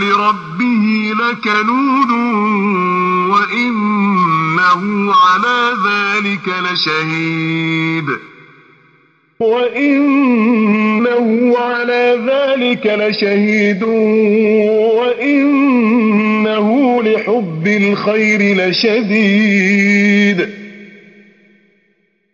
لربه لكنود وإنه على ذلك لشهيد. وإنه على ذلك لشهيد وإنه لحب الخير لشديد.